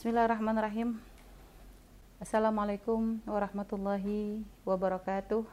Bismillahirrahmanirrahim. Assalamualaikum warahmatullahi wabarakatuh.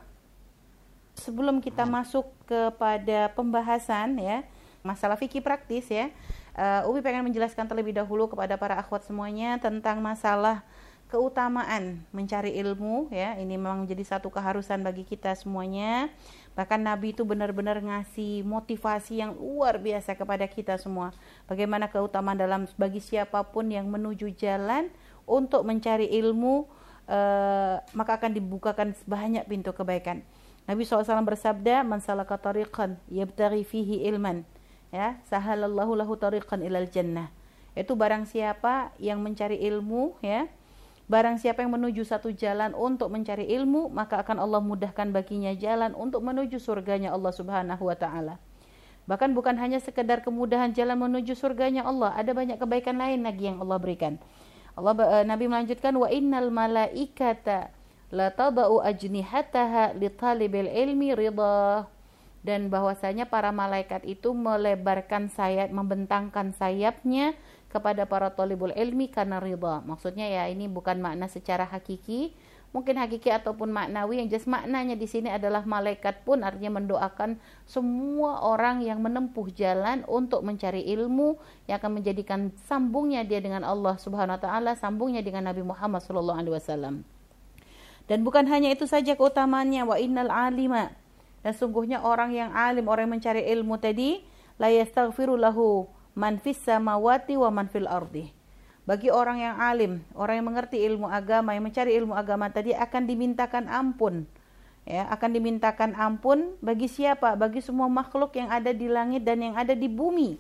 Sebelum kita masuk kepada pembahasan ya masalah fikih praktis ya, uh, Umi pengen menjelaskan terlebih dahulu kepada para akhwat semuanya tentang masalah keutamaan mencari ilmu ya. Ini memang menjadi satu keharusan bagi kita semuanya. Bahkan Nabi itu benar-benar ngasih motivasi yang luar biasa kepada kita semua. Bagaimana keutamaan dalam bagi siapa pun yang menuju jalan untuk mencari ilmu uh, maka akan dibukakan banyak pintu kebaikan. Nabi SAW bersabda man salaka tariqan yabtaghi fihi ilman. Ya sahalallahu lahu tariqan ilal jannah. Itu barang siapa yang mencari ilmu ya Barang siapa yang menuju satu jalan untuk mencari ilmu, maka akan Allah mudahkan baginya jalan untuk menuju surganya Allah Subhanahu wa taala. Bahkan bukan hanya sekedar kemudahan jalan menuju surganya Allah, ada banyak kebaikan lain lagi yang Allah berikan. Allah uh, Nabi melanjutkan wa innal malaikata la tadau ajnihataha li talibil ilmi ridha dan bahwasanya para malaikat itu melebarkan sayap membentangkan sayapnya kepada para talibul ilmi karena ridha. Maksudnya ya ini bukan makna secara hakiki, mungkin hakiki ataupun maknawi yang jelas maknanya di sini adalah malaikat pun artinya mendoakan semua orang yang menempuh jalan untuk mencari ilmu yang akan menjadikan sambungnya dia dengan Allah Subhanahu wa taala, sambungnya dengan Nabi Muhammad sallallahu alaihi wasallam. Dan bukan hanya itu saja keutamaannya wa innal alima dan sungguhnya orang yang alim, orang yang mencari ilmu tadi la yastaghfiru man fis samawati wa man fil ardi. Bagi orang yang alim, orang yang mengerti ilmu agama, yang mencari ilmu agama tadi akan dimintakan ampun. Ya, akan dimintakan ampun bagi siapa? Bagi semua makhluk yang ada di langit dan yang ada di bumi.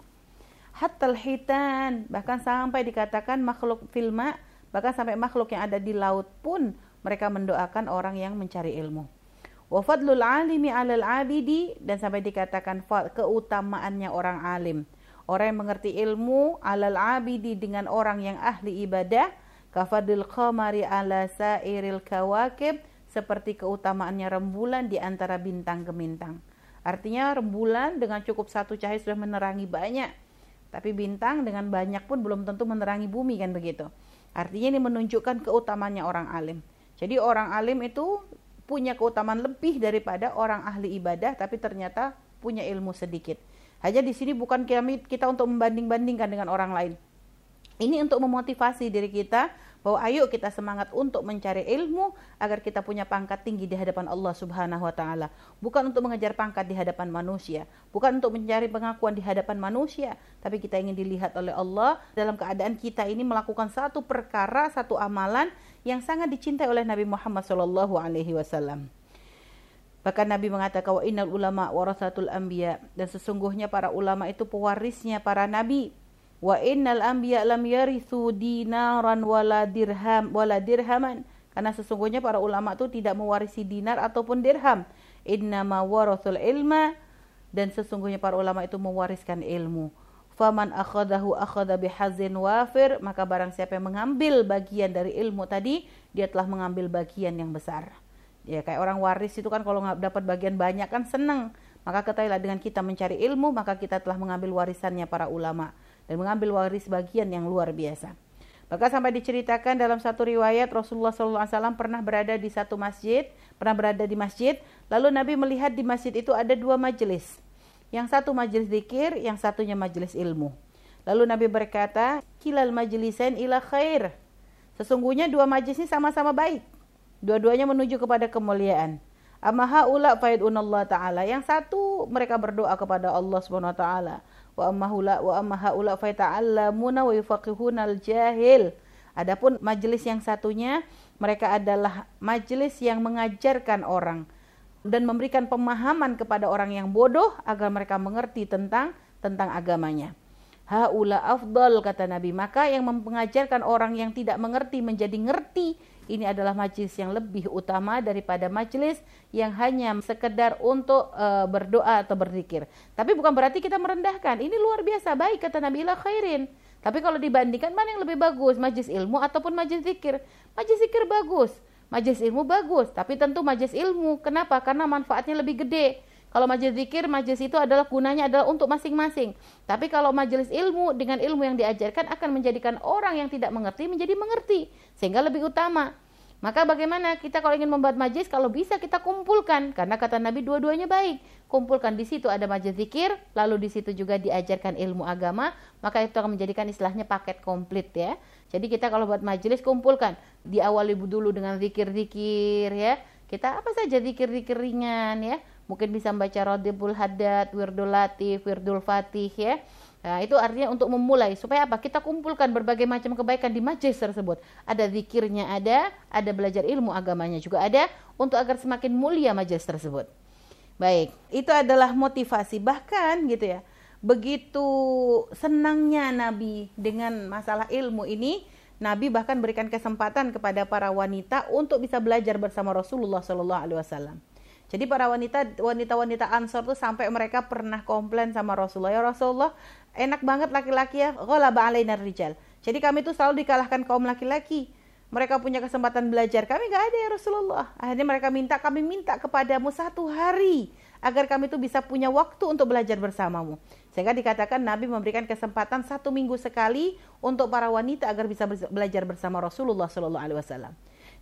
Hatta hitan, bahkan sampai dikatakan makhluk filma, bahkan sampai makhluk yang ada di laut pun mereka mendoakan orang yang mencari ilmu. Wa fadlul alimi alal abidi dan sampai dikatakan keutamaannya orang alim Orang yang mengerti ilmu alal abidi dengan orang yang ahli ibadah kafadil qamari ala sairil kawakib seperti keutamaannya rembulan di antara bintang gemintang. Artinya rembulan dengan cukup satu cahaya sudah menerangi banyak. Tapi bintang dengan banyak pun belum tentu menerangi bumi kan begitu. Artinya ini menunjukkan keutamaannya orang alim. Jadi orang alim itu punya keutamaan lebih daripada orang ahli ibadah tapi ternyata punya ilmu sedikit. Hanya di sini bukan kami kita untuk membanding-bandingkan dengan orang lain. Ini untuk memotivasi diri kita bahwa ayo kita semangat untuk mencari ilmu agar kita punya pangkat tinggi di hadapan Allah Subhanahu wa taala. Bukan untuk mengejar pangkat di hadapan manusia, bukan untuk mencari pengakuan di hadapan manusia, tapi kita ingin dilihat oleh Allah dalam keadaan kita ini melakukan satu perkara, satu amalan yang sangat dicintai oleh Nabi Muhammad sallallahu alaihi wasallam. Bahkan Nabi mengatakan wa innal ulama warasatul anbiya dan sesungguhnya para ulama itu pewarisnya para nabi. Wa innal anbiya lam yarithu dinaran wala dirham wala dirhaman. Karena sesungguhnya para ulama itu tidak mewarisi dinar ataupun dirham. Innama warathul ilma dan sesungguhnya para ulama itu mewariskan ilmu. Faman akhadahu akhadha bihazin wafir maka barang siapa yang mengambil bagian dari ilmu tadi dia telah mengambil bagian yang besar ya kayak orang waris itu kan kalau nggak dapat bagian banyak kan seneng maka ketahuilah dengan kita mencari ilmu maka kita telah mengambil warisannya para ulama dan mengambil waris bagian yang luar biasa maka sampai diceritakan dalam satu riwayat Rasulullah SAW pernah berada di satu masjid, pernah berada di masjid, lalu Nabi melihat di masjid itu ada dua majelis. Yang satu majelis zikir, yang satunya majelis ilmu. Lalu Nabi berkata, kilal majelisain ila khair. Sesungguhnya dua majelis ini sama-sama baik. Dua-duanya menuju kepada kemuliaan. Amma haula faidunallah taala. Yang satu mereka berdoa kepada Allah Subhanahu wa taala. Wa amma haula wa amma haula faita'allamuna wa yufaqihunal jahil. Adapun majelis yang satunya mereka adalah majelis yang mengajarkan orang dan memberikan pemahaman kepada orang yang bodoh agar mereka mengerti tentang tentang agamanya. Haula afdal kata Nabi. Maka yang mengajarkan orang yang tidak mengerti menjadi ngerti ini adalah majlis yang lebih utama daripada majlis yang hanya sekedar untuk uh, berdoa atau berzikir. Tapi bukan berarti kita merendahkan. Ini luar biasa baik kata Nabi khairin. Tapi kalau dibandingkan mana yang lebih bagus, majlis ilmu ataupun majlis zikir? Majlis zikir bagus, majlis ilmu bagus, tapi tentu majlis ilmu. Kenapa? Karena manfaatnya lebih gede. Kalau majelis zikir, majelis itu adalah gunanya adalah untuk masing-masing. Tapi kalau majelis ilmu dengan ilmu yang diajarkan akan menjadikan orang yang tidak mengerti menjadi mengerti sehingga lebih utama. Maka bagaimana kita kalau ingin membuat majlis kalau bisa kita kumpulkan karena kata Nabi dua-duanya baik. Kumpulkan di situ ada majlis zikir, lalu di situ juga diajarkan ilmu agama, maka itu akan menjadikan istilahnya paket komplit ya. Jadi kita kalau buat majlis kumpulkan diawali dulu dengan zikir-zikir ya. Kita apa saja zikir-zikir ringan ya. Mungkin bisa membaca Radibul Haddad, Wirdul Latif, Wirdul Fatih ya Nah, itu artinya untuk memulai supaya apa? Kita kumpulkan berbagai macam kebaikan di majlis tersebut. Ada zikirnya ada, ada belajar ilmu agamanya juga ada untuk agar semakin mulia majlis tersebut. Baik, itu adalah motivasi bahkan gitu ya. Begitu senangnya Nabi dengan masalah ilmu ini, Nabi bahkan berikan kesempatan kepada para wanita untuk bisa belajar bersama Rasulullah Shallallahu Alaihi Wasallam. Jadi para wanita wanita-wanita Ansor tuh sampai mereka pernah komplain sama Rasulullah, ya Rasulullah, enak banget laki-laki ya, ghalaba alaina rijal. Jadi kami tuh selalu dikalahkan kaum laki-laki. Mereka punya kesempatan belajar, kami nggak ada ya Rasulullah. Akhirnya mereka minta, kami minta kepadamu satu hari agar kami tuh bisa punya waktu untuk belajar bersamamu. Sehingga dikatakan Nabi memberikan kesempatan satu minggu sekali untuk para wanita agar bisa belajar bersama Rasulullah Shallallahu Alaihi Wasallam.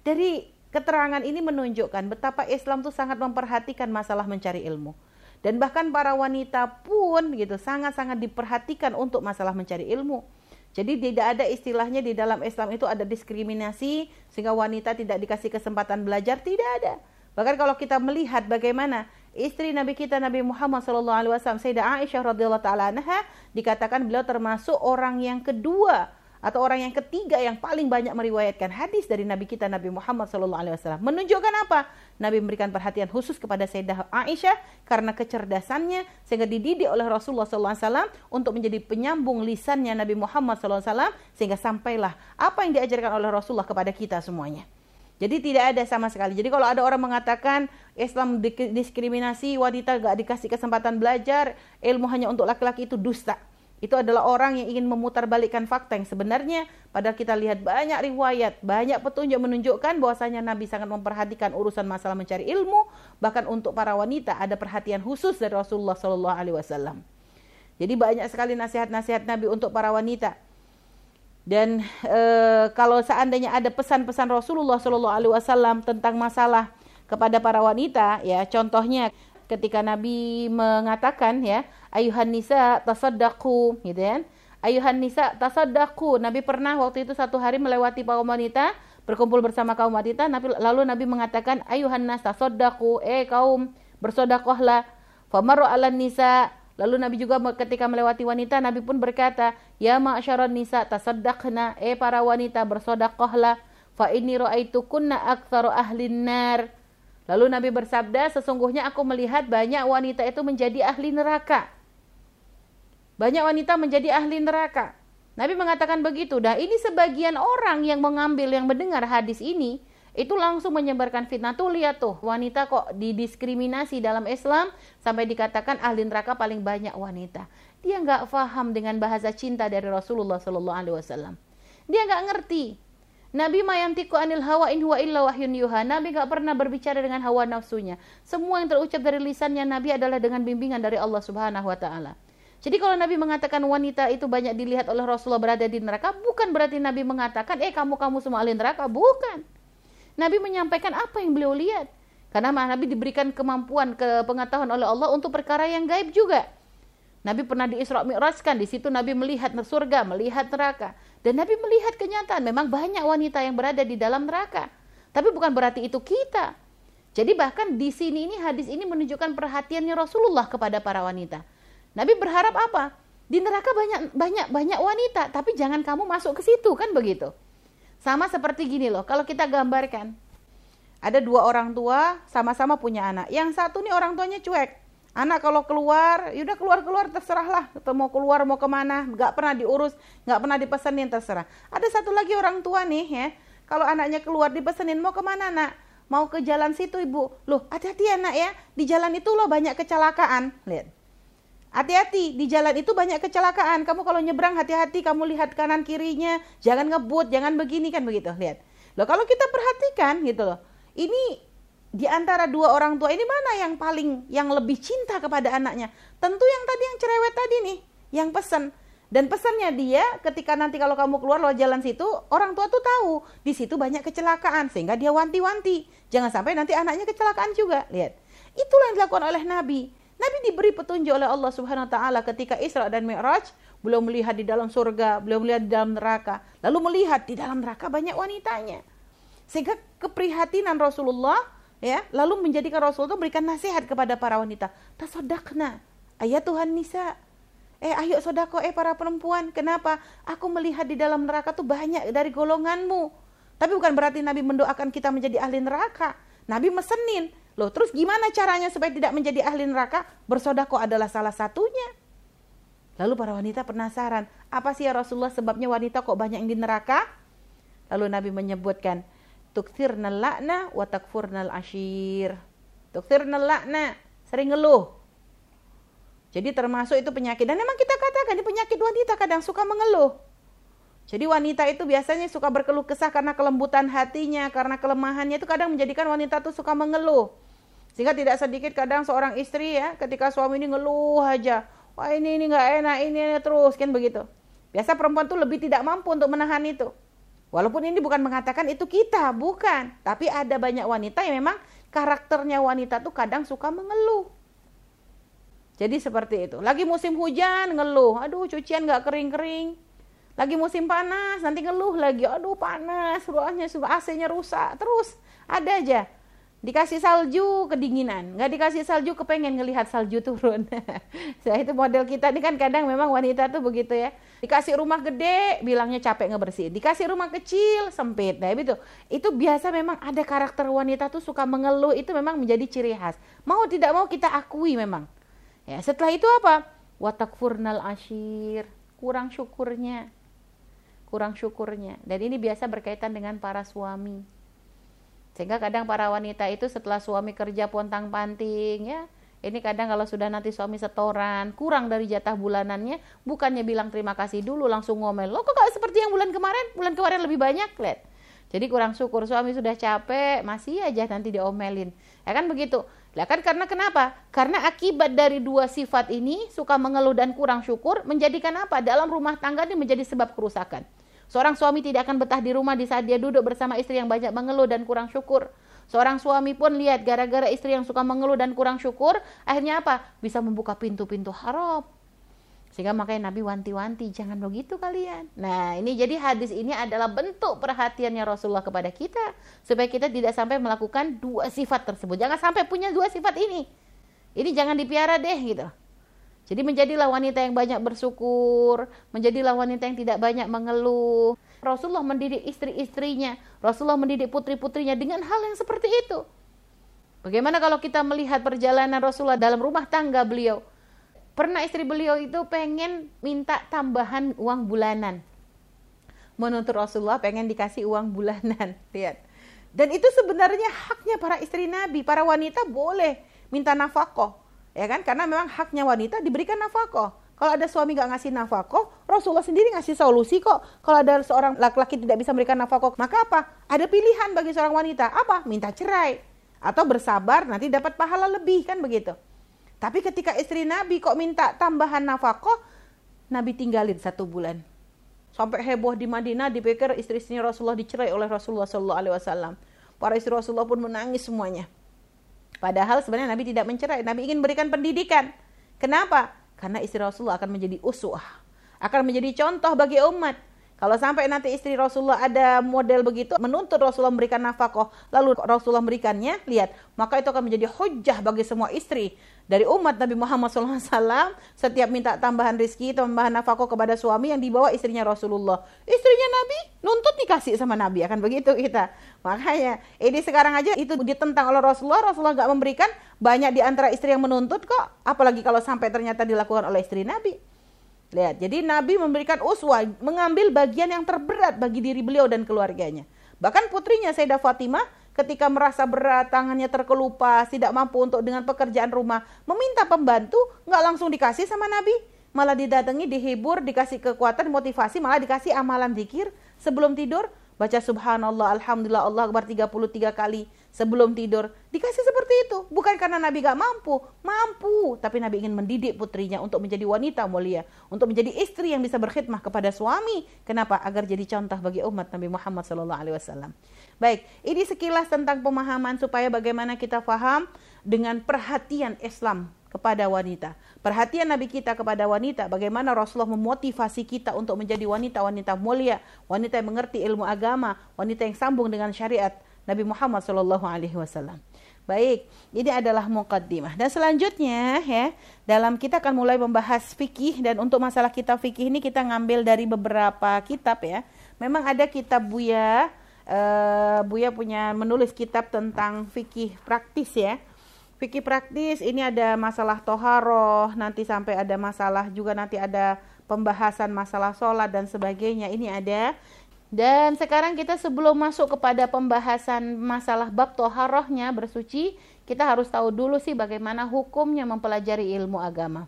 Dari Keterangan ini menunjukkan betapa Islam itu sangat memperhatikan masalah mencari ilmu. Dan bahkan para wanita pun gitu sangat-sangat diperhatikan untuk masalah mencari ilmu. Jadi tidak ada istilahnya di dalam Islam itu ada diskriminasi sehingga wanita tidak dikasih kesempatan belajar, tidak ada. Bahkan kalau kita melihat bagaimana istri Nabi kita Nabi Muhammad SAW, Sayyidah Aisyah radhiyallahu taala dikatakan beliau termasuk orang yang kedua atau orang yang ketiga yang paling banyak meriwayatkan hadis dari Nabi kita Nabi Muhammad SAW menunjukkan apa? Nabi memberikan perhatian khusus kepada Sayyidah Aisyah karena kecerdasannya sehingga dididik oleh Rasulullah SAW untuk menjadi penyambung lisannya Nabi Muhammad SAW sehingga sampailah apa yang diajarkan oleh Rasulullah kepada kita semuanya. Jadi tidak ada sama sekali. Jadi kalau ada orang mengatakan Islam diskriminasi, wanita gak dikasih kesempatan belajar, ilmu hanya untuk laki-laki itu dusta. Itu adalah orang yang ingin memutarbalikkan fakta yang sebenarnya padahal kita lihat banyak riwayat, banyak petunjuk menunjukkan bahwasanya Nabi sangat memperhatikan urusan masalah mencari ilmu, bahkan untuk para wanita ada perhatian khusus dari Rasulullah Shallallahu alaihi wasallam. Jadi banyak sekali nasihat-nasihat Nabi untuk para wanita. Dan e, kalau seandainya ada pesan-pesan Rasulullah Shallallahu alaihi wasallam tentang masalah kepada para wanita, ya contohnya ketika Nabi mengatakan ya ayuhan nisa tasaddaqu gitu kan ayuhan nisa tasaddaqu Nabi pernah waktu itu satu hari melewati kaum wanita berkumpul bersama kaum wanita Nabi, lalu Nabi mengatakan ayuhan nas tasaddaqu eh kaum bersedekahlah famaru ala nisa Lalu Nabi juga ketika melewati wanita, Nabi pun berkata, Ya ma'asyaran nisa tasaddaqna, eh para wanita bersedekahlah. Fa inni ra'aitukunna aktsaru ahlin nar. Lalu Nabi bersabda, sesungguhnya aku melihat banyak wanita itu menjadi ahli neraka. Banyak wanita menjadi ahli neraka. Nabi mengatakan begitu. Dan ini sebagian orang yang mengambil, yang mendengar hadis ini, itu langsung menyebarkan fitnah. Tuh lihat tuh, wanita kok didiskriminasi dalam Islam sampai dikatakan ahli neraka paling banyak wanita. Dia nggak paham dengan bahasa cinta dari Rasulullah Wasallam. Dia nggak ngerti. Nabi mayantiku anil hawa in huwa illa wahyun yuha. Nabi nggak pernah berbicara dengan hawa nafsunya. Semua yang terucap dari lisannya Nabi adalah dengan bimbingan dari Allah Subhanahu wa taala. Jadi kalau Nabi mengatakan wanita itu banyak dilihat oleh Rasulullah berada di neraka, bukan berarti Nabi mengatakan, eh kamu-kamu semua ahli neraka. Bukan. Nabi menyampaikan apa yang beliau lihat. Karena Nabi diberikan kemampuan, ke pengetahuan oleh Allah untuk perkara yang gaib juga. Nabi pernah di Isra Mi'rajkan, di situ Nabi melihat surga, melihat neraka. Dan Nabi melihat kenyataan, memang banyak wanita yang berada di dalam neraka. Tapi bukan berarti itu kita. Jadi bahkan di sini ini hadis ini menunjukkan perhatiannya Rasulullah kepada para wanita. Nabi berharap apa? Di neraka banyak banyak banyak wanita, tapi jangan kamu masuk ke situ kan begitu. Sama seperti gini loh, kalau kita gambarkan ada dua orang tua sama-sama punya anak. Yang satu nih orang tuanya cuek. Anak kalau keluar, yaudah keluar-keluar terserah lah. Atau mau keluar mau ke mana, nggak pernah diurus, nggak pernah dipesenin terserah. Ada satu lagi orang tua nih ya, kalau anaknya keluar dipesenin mau ke mana nak? Mau ke jalan situ ibu. Loh hati-hati ya nak ya, di jalan itu loh banyak kecelakaan. Lihat Hati-hati, di jalan itu banyak kecelakaan. Kamu kalau nyebrang hati-hati, kamu lihat kanan kirinya, jangan ngebut, jangan begini kan begitu. Lihat. Loh kalau kita perhatikan gitu loh. Ini di antara dua orang tua ini mana yang paling yang lebih cinta kepada anaknya? Tentu yang tadi yang cerewet tadi nih, yang pesan. Dan pesannya dia ketika nanti kalau kamu keluar lewat jalan situ, orang tua tuh tahu di situ banyak kecelakaan sehingga dia wanti-wanti. Jangan sampai nanti anaknya kecelakaan juga. Lihat. Itulah yang dilakukan oleh Nabi. Nabi diberi petunjuk oleh Allah Subhanahu wa taala ketika Isra dan Mi'raj, belum melihat di dalam surga, belum melihat di dalam neraka, lalu melihat di dalam neraka banyak wanitanya. Sehingga keprihatinan Rasulullah ya, lalu menjadikan Rasulullah memberikan nasihat kepada para wanita, "Tasodakna, ayat Tuhan nisa, Eh ayo sodako, eh para perempuan, kenapa? Aku melihat di dalam neraka tuh banyak dari golonganmu. Tapi bukan berarti Nabi mendoakan kita menjadi ahli neraka. Nabi mesenin. Loh terus gimana caranya supaya tidak menjadi ahli neraka? Bersodako adalah salah satunya. Lalu para wanita penasaran, apa sih ya Rasulullah sebabnya wanita kok banyak yang di neraka? Lalu Nabi menyebutkan, tukthirnal la'na wa takfurnal ashir. Tukthirnal la'na, sering ngeluh. Jadi termasuk itu penyakit. Dan memang kita katakan penyakit wanita kadang suka mengeluh. Jadi wanita itu biasanya suka berkeluh kesah karena kelembutan hatinya, karena kelemahannya itu kadang menjadikan wanita itu suka mengeluh. Sehingga tidak sedikit kadang seorang istri ya ketika suami ini ngeluh aja. Wah ini ini nggak enak, ini, ini terus kan begitu. Biasa perempuan tuh lebih tidak mampu untuk menahan itu. Walaupun ini bukan mengatakan itu kita, bukan. Tapi ada banyak wanita yang memang karakternya wanita tuh kadang suka mengeluh. Jadi seperti itu. Lagi musim hujan ngeluh, aduh cucian nggak kering-kering. Lagi musim panas nanti ngeluh lagi, aduh panas, ruangnya AC-nya rusak. Terus ada aja. Dikasih salju kedinginan, nggak dikasih salju kepengen ngelihat salju turun. Saya itu model kita ini kan kadang memang wanita tuh begitu ya. Dikasih rumah gede, bilangnya capek ngebersihin. Dikasih rumah kecil, sempit. Nah itu, itu biasa memang ada karakter wanita tuh suka mengeluh itu memang menjadi ciri khas. Mau tidak mau kita akui memang. Ya, setelah itu apa? Watakfurnal ashir, kurang syukurnya. Kurang syukurnya. Dan ini biasa berkaitan dengan para suami. Sehingga kadang para wanita itu setelah suami kerja pontang-panting ya, ini kadang kalau sudah nanti suami setoran, kurang dari jatah bulanannya, bukannya bilang terima kasih dulu langsung ngomel. Lo kok gak seperti yang bulan kemarin? Bulan kemarin lebih banyak, lihat. Jadi kurang syukur suami sudah capek, masih aja nanti diomelin. Ya kan begitu. Lah kan karena kenapa? Karena akibat dari dua sifat ini suka mengeluh dan kurang syukur menjadikan apa? Dalam rumah tangga ini menjadi sebab kerusakan. Seorang suami tidak akan betah di rumah di saat dia duduk bersama istri yang banyak mengeluh dan kurang syukur. Seorang suami pun lihat gara-gara istri yang suka mengeluh dan kurang syukur, akhirnya apa? Bisa membuka pintu-pintu haram. Sehingga makanya Nabi wanti-wanti, jangan begitu kalian. Nah ini jadi hadis ini adalah bentuk perhatiannya Rasulullah kepada kita. Supaya kita tidak sampai melakukan dua sifat tersebut. Jangan sampai punya dua sifat ini. Ini jangan dipiara deh gitu. Jadi menjadilah wanita yang banyak bersyukur, menjadilah wanita yang tidak banyak mengeluh. Rasulullah mendidik istri-istrinya, Rasulullah mendidik putri-putrinya dengan hal yang seperti itu. Bagaimana kalau kita melihat perjalanan Rasulullah dalam rumah tangga beliau? Pernah istri beliau itu pengen minta tambahan uang bulanan. Menuntut Rasulullah pengen dikasih uang bulanan. Lihat. Dan itu sebenarnya haknya para istri Nabi. Para wanita boleh minta nafkah. Ya kan? Karena memang haknya wanita diberikan nafkah. Kalau ada suami gak ngasih nafkah, Rasulullah sendiri ngasih solusi kok. Kalau ada seorang laki-laki tidak bisa memberikan nafkah, maka apa? Ada pilihan bagi seorang wanita. Apa? Minta cerai. Atau bersabar nanti dapat pahala lebih kan begitu. Tapi ketika istri Nabi kok minta tambahan nafkah, Nabi tinggalin satu bulan. Sampai heboh di Madinah dipikir istri-istrinya Rasulullah dicerai oleh Rasulullah Shallallahu Alaihi Wasallam. Para istri Rasulullah pun menangis semuanya. Padahal sebenarnya Nabi tidak mencerai. Nabi ingin berikan pendidikan. Kenapa? Karena istri Rasulullah akan menjadi uswah, akan menjadi contoh bagi umat. Kalau sampai nanti istri Rasulullah ada model begitu, menuntut Rasulullah memberikan nafkah, lalu Rasulullah memberikannya, lihat, maka itu akan menjadi hujah bagi semua istri dari umat Nabi Muhammad SAW. Setiap minta tambahan rizki, tambahan nafkah kepada suami yang dibawa istrinya Rasulullah. Istrinya Nabi nuntut dikasih sama Nabi, akan begitu kita. Makanya, ini sekarang aja itu ditentang oleh Rasulullah, Rasulullah nggak memberikan, banyak di antara istri yang menuntut kok, apalagi kalau sampai ternyata dilakukan oleh istri Nabi. Lihat, jadi Nabi memberikan uswah, mengambil bagian yang terberat bagi diri beliau dan keluarganya. Bahkan putrinya Sayyidah Fatimah ketika merasa berat, tangannya terkelupas, tidak mampu untuk dengan pekerjaan rumah, meminta pembantu, nggak langsung dikasih sama Nabi, malah didatangi, dihibur, dikasih kekuatan, motivasi, malah dikasih amalan zikir sebelum tidur. baca subhanallah, alhamdulillah, Allah akbar 33 kali sebelum tidur. Dikasih seperti itu. Bukan karena Nabi gak mampu. Mampu. Tapi Nabi ingin mendidik putrinya untuk menjadi wanita mulia. Untuk menjadi istri yang bisa berkhidmah kepada suami. Kenapa? Agar jadi contoh bagi umat Nabi Muhammad SAW. Baik, ini sekilas tentang pemahaman supaya bagaimana kita faham dengan perhatian Islam kepada wanita. Perhatian Nabi kita kepada wanita, bagaimana Rasulullah memotivasi kita untuk menjadi wanita-wanita mulia, wanita yang mengerti ilmu agama, wanita yang sambung dengan syariat Nabi Muhammad Shallallahu Alaihi Wasallam. Baik, ini adalah mukaddimah. Dan selanjutnya ya, dalam kita akan mulai membahas fikih dan untuk masalah kitab fikih ini kita ngambil dari beberapa kitab ya. Memang ada kitab Buya, uh, Buya punya menulis kitab tentang fikih praktis ya. Fikih praktis ini ada masalah toharoh, nanti sampai ada masalah juga nanti ada pembahasan masalah sholat dan sebagainya. Ini ada dan sekarang kita sebelum masuk kepada pembahasan masalah bab toharohnya bersuci, kita harus tahu dulu sih bagaimana hukumnya mempelajari ilmu agama.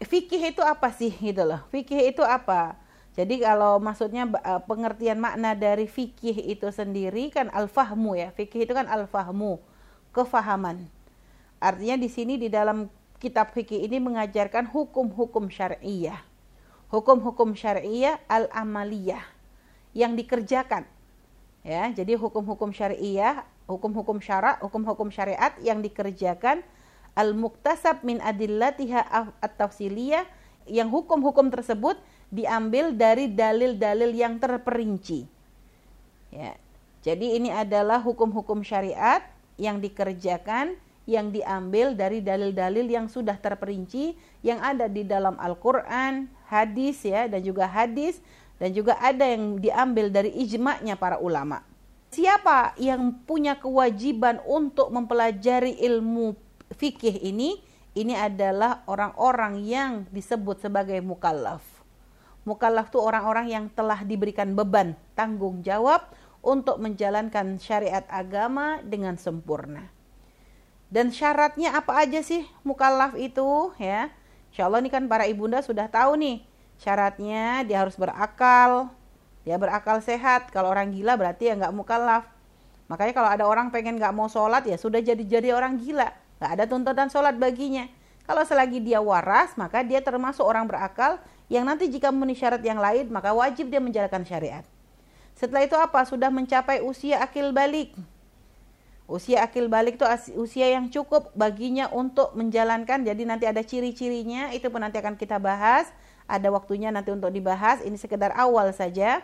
Fikih itu apa sih gitu loh? Fikih itu apa? Jadi kalau maksudnya e, pengertian makna dari fikih itu sendiri kan al-fahmu ya. Fikih itu kan al-fahmu, kefahaman. Artinya di sini di dalam kitab fikih ini mengajarkan hukum-hukum syariah. Hukum-hukum syariah al-amaliyah yang dikerjakan. Ya, jadi hukum-hukum syariah, hukum-hukum syarak, hukum-hukum syariat yang dikerjakan al-muktasab min adillatiha at-tafsiliyah yang hukum-hukum tersebut diambil dari dalil-dalil yang terperinci. Ya. Jadi ini adalah hukum-hukum syariat yang dikerjakan yang diambil dari dalil-dalil yang sudah terperinci yang ada di dalam Al-Qur'an, hadis ya dan juga hadis dan juga ada yang diambil dari ijma'nya para ulama. Siapa yang punya kewajiban untuk mempelajari ilmu fikih ini? Ini adalah orang-orang yang disebut sebagai mukallaf. Mukallaf itu orang-orang yang telah diberikan beban tanggung jawab untuk menjalankan syariat agama dengan sempurna. Dan syaratnya apa aja sih mukallaf itu ya? Insya Allah ini kan para ibunda sudah tahu nih Syaratnya dia harus berakal, dia berakal sehat. Kalau orang gila berarti ya nggak mukallaf. Makanya kalau ada orang pengen nggak mau sholat ya sudah jadi jadi orang gila, nggak ada tuntutan sholat baginya. Kalau selagi dia waras maka dia termasuk orang berakal yang nanti jika memenuhi syarat yang lain maka wajib dia menjalankan syariat. Setelah itu apa? Sudah mencapai usia akil balik. Usia akil balik itu usia yang cukup baginya untuk menjalankan. Jadi nanti ada ciri-cirinya, itu pun nanti akan kita bahas ada waktunya nanti untuk dibahas. Ini sekedar awal saja.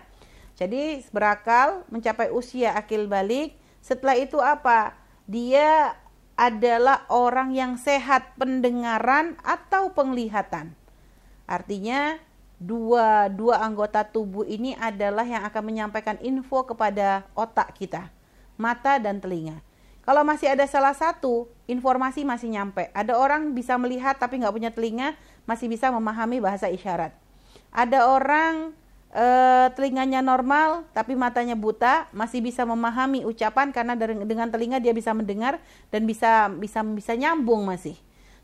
Jadi berakal mencapai usia akil balik. Setelah itu apa? Dia adalah orang yang sehat pendengaran atau penglihatan. Artinya dua dua anggota tubuh ini adalah yang akan menyampaikan info kepada otak kita, mata dan telinga. Kalau masih ada salah satu, informasi masih nyampe. Ada orang bisa melihat tapi nggak punya telinga, masih bisa memahami bahasa isyarat. Ada orang e, telinganya normal tapi matanya buta, masih bisa memahami ucapan karena dengan telinga dia bisa mendengar dan bisa bisa bisa nyambung masih.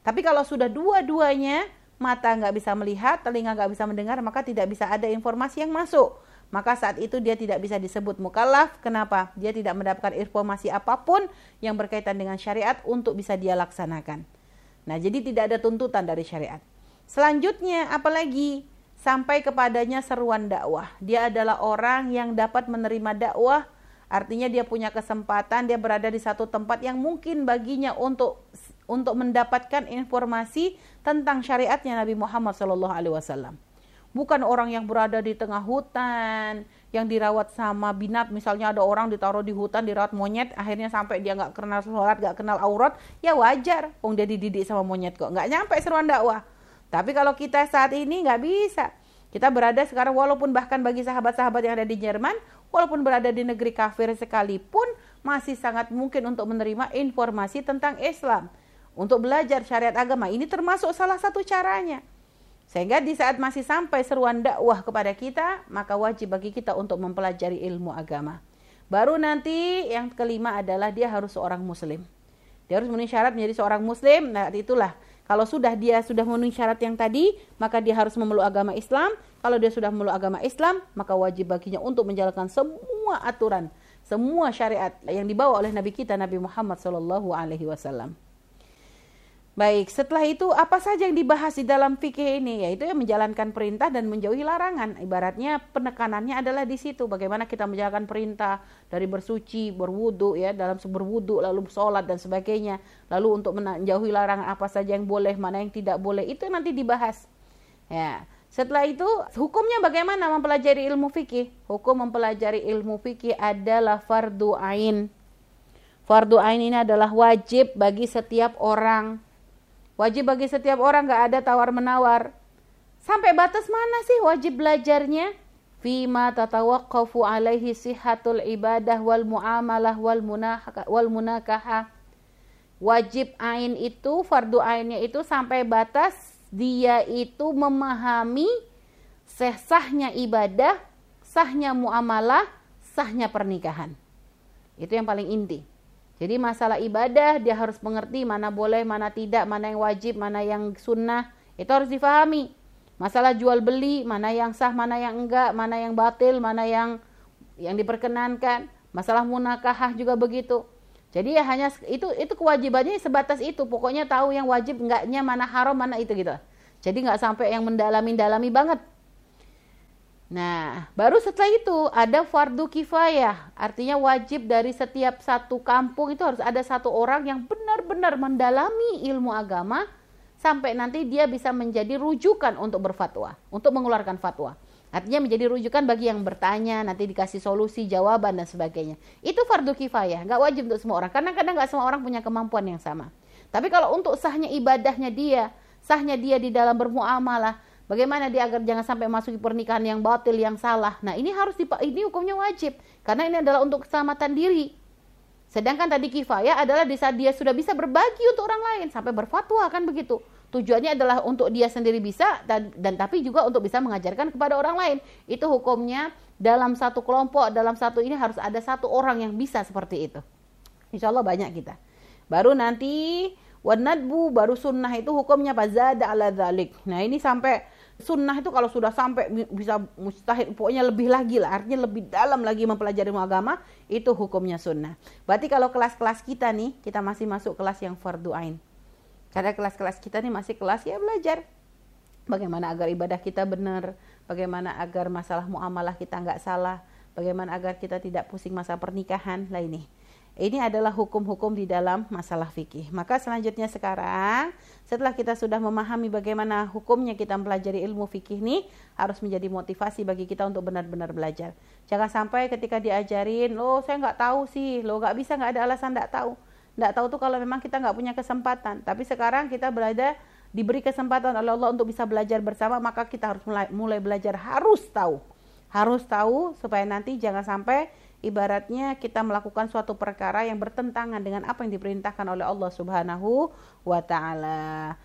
Tapi kalau sudah dua-duanya mata nggak bisa melihat, telinga nggak bisa mendengar, maka tidak bisa ada informasi yang masuk. Maka saat itu dia tidak bisa disebut mukallaf. Kenapa? Dia tidak mendapatkan informasi apa pun yang berkaitan dengan syariat untuk bisa dia laksanakan. Nah, jadi tidak ada tuntutan dari syariat. Selanjutnya apalagi sampai kepadanya seruan dakwah. Dia adalah orang yang dapat menerima dakwah, artinya dia punya kesempatan, dia berada di satu tempat yang mungkin baginya untuk untuk mendapatkan informasi tentang syariatnya Nabi Muhammad Wasallam. Bukan orang yang berada di tengah hutan, yang dirawat sama binat, misalnya ada orang ditaruh di hutan, dirawat monyet, akhirnya sampai dia nggak kenal sholat, nggak kenal aurat, ya wajar, wong dia dididik sama monyet kok, nggak nyampe seruan dakwah. Tapi kalau kita saat ini nggak bisa. Kita berada sekarang walaupun bahkan bagi sahabat-sahabat yang ada di Jerman, walaupun berada di negeri kafir sekalipun, masih sangat mungkin untuk menerima informasi tentang Islam. Untuk belajar syariat agama, ini termasuk salah satu caranya. Sehingga di saat masih sampai seruan dakwah kepada kita, maka wajib bagi kita untuk mempelajari ilmu agama. Baru nanti yang kelima adalah dia harus seorang muslim. Dia harus memenuhi syarat menjadi seorang muslim. Nah, itulah Kalau sudah dia sudah memenuhi syarat yang tadi, maka dia harus memeluk agama Islam. Kalau dia sudah memeluk agama Islam, maka wajib baginya untuk menjalankan semua aturan, semua syariat yang dibawa oleh Nabi kita Nabi Muhammad Shallallahu Alaihi Wasallam. Baik, setelah itu apa saja yang dibahas di dalam fikih ini? Yaitu yang menjalankan perintah dan menjauhi larangan. Ibaratnya penekanannya adalah di situ. Bagaimana kita menjalankan perintah dari bersuci, berwudu ya, dalam berwudu lalu sholat dan sebagainya. Lalu untuk menjauhi larangan apa saja yang boleh, mana yang tidak boleh, itu nanti dibahas. Ya. Setelah itu hukumnya bagaimana mempelajari ilmu fikih? Hukum mempelajari ilmu fikih adalah fardu ain. Fardu ain ini adalah wajib bagi setiap orang Wajib bagi setiap orang gak ada tawar menawar. Sampai batas mana sih wajib belajarnya? Fima tatawaqqafu alaihi sihatul ibadah wal muamalah wal wal munakaha. Wajib ain itu fardu ainnya itu sampai batas dia itu memahami sahnya ibadah, sahnya muamalah, sahnya pernikahan. Itu yang paling inti. Jadi masalah ibadah dia harus mengerti mana boleh, mana tidak, mana yang wajib, mana yang sunnah. Itu harus difahami. Masalah jual beli, mana yang sah, mana yang enggak, mana yang batil, mana yang yang diperkenankan. Masalah munakahah juga begitu. Jadi ya hanya itu itu kewajibannya sebatas itu. Pokoknya tahu yang wajib enggaknya, mana haram, mana itu gitu. Jadi nggak sampai yang mendalami-dalami banget. Nah, baru setelah itu ada fardu kifayah, artinya wajib dari setiap satu kampung itu harus ada satu orang yang benar-benar mendalami ilmu agama sampai nanti dia bisa menjadi rujukan untuk berfatwa, untuk mengeluarkan fatwa. Artinya menjadi rujukan bagi yang bertanya, nanti dikasih solusi, jawaban dan sebagainya. Itu fardu kifayah, nggak wajib untuk semua orang. Karena kadang nggak semua orang punya kemampuan yang sama. Tapi kalau untuk sahnya ibadahnya dia, sahnya dia di dalam bermuamalah, Bagaimana dia agar jangan sampai masuk pernikahan yang batil, yang salah. Nah, ini harus dipak ini hukumnya wajib karena ini adalah untuk keselamatan diri. Sedangkan tadi kifayah adalah di saat dia sudah bisa berbagi untuk orang lain sampai berfatwa kan begitu. Tujuannya adalah untuk dia sendiri bisa dan, dan tapi juga untuk bisa mengajarkan kepada orang lain. Itu hukumnya dalam satu kelompok, dalam satu ini harus ada satu orang yang bisa seperti itu. Insya Allah banyak kita. Baru nanti wanadbu baru sunnah itu hukumnya fazada ala dzalik. Nah, ini sampai Sunnah itu kalau sudah sampai bisa mustahil, pokoknya lebih lagi lah, artinya lebih dalam lagi mempelajari agama, itu hukumnya sunnah. Berarti kalau kelas-kelas kita nih, kita masih masuk kelas yang fardu ain. Karena kelas-kelas kita nih masih kelas ya belajar. Bagaimana agar ibadah kita benar, bagaimana agar masalah muamalah kita nggak salah, bagaimana agar kita tidak pusing masa pernikahan, lah ini. Ini adalah hukum-hukum di dalam masalah fikih. Maka selanjutnya sekarang setelah kita sudah memahami bagaimana hukumnya kita mempelajari ilmu fikih ini harus menjadi motivasi bagi kita untuk benar-benar belajar. Jangan sampai ketika diajarin, lo saya nggak tahu sih, lo nggak bisa nggak ada alasan nggak tahu. Nggak tahu tuh kalau memang kita nggak punya kesempatan. Tapi sekarang kita berada diberi kesempatan oleh Allah untuk bisa belajar bersama, maka kita harus mulai, mulai belajar harus tahu. Harus tahu supaya nanti jangan sampai ibaratnya kita melakukan suatu perkara yang bertentangan dengan apa yang diperintahkan oleh Allah Subhanahu wa taala.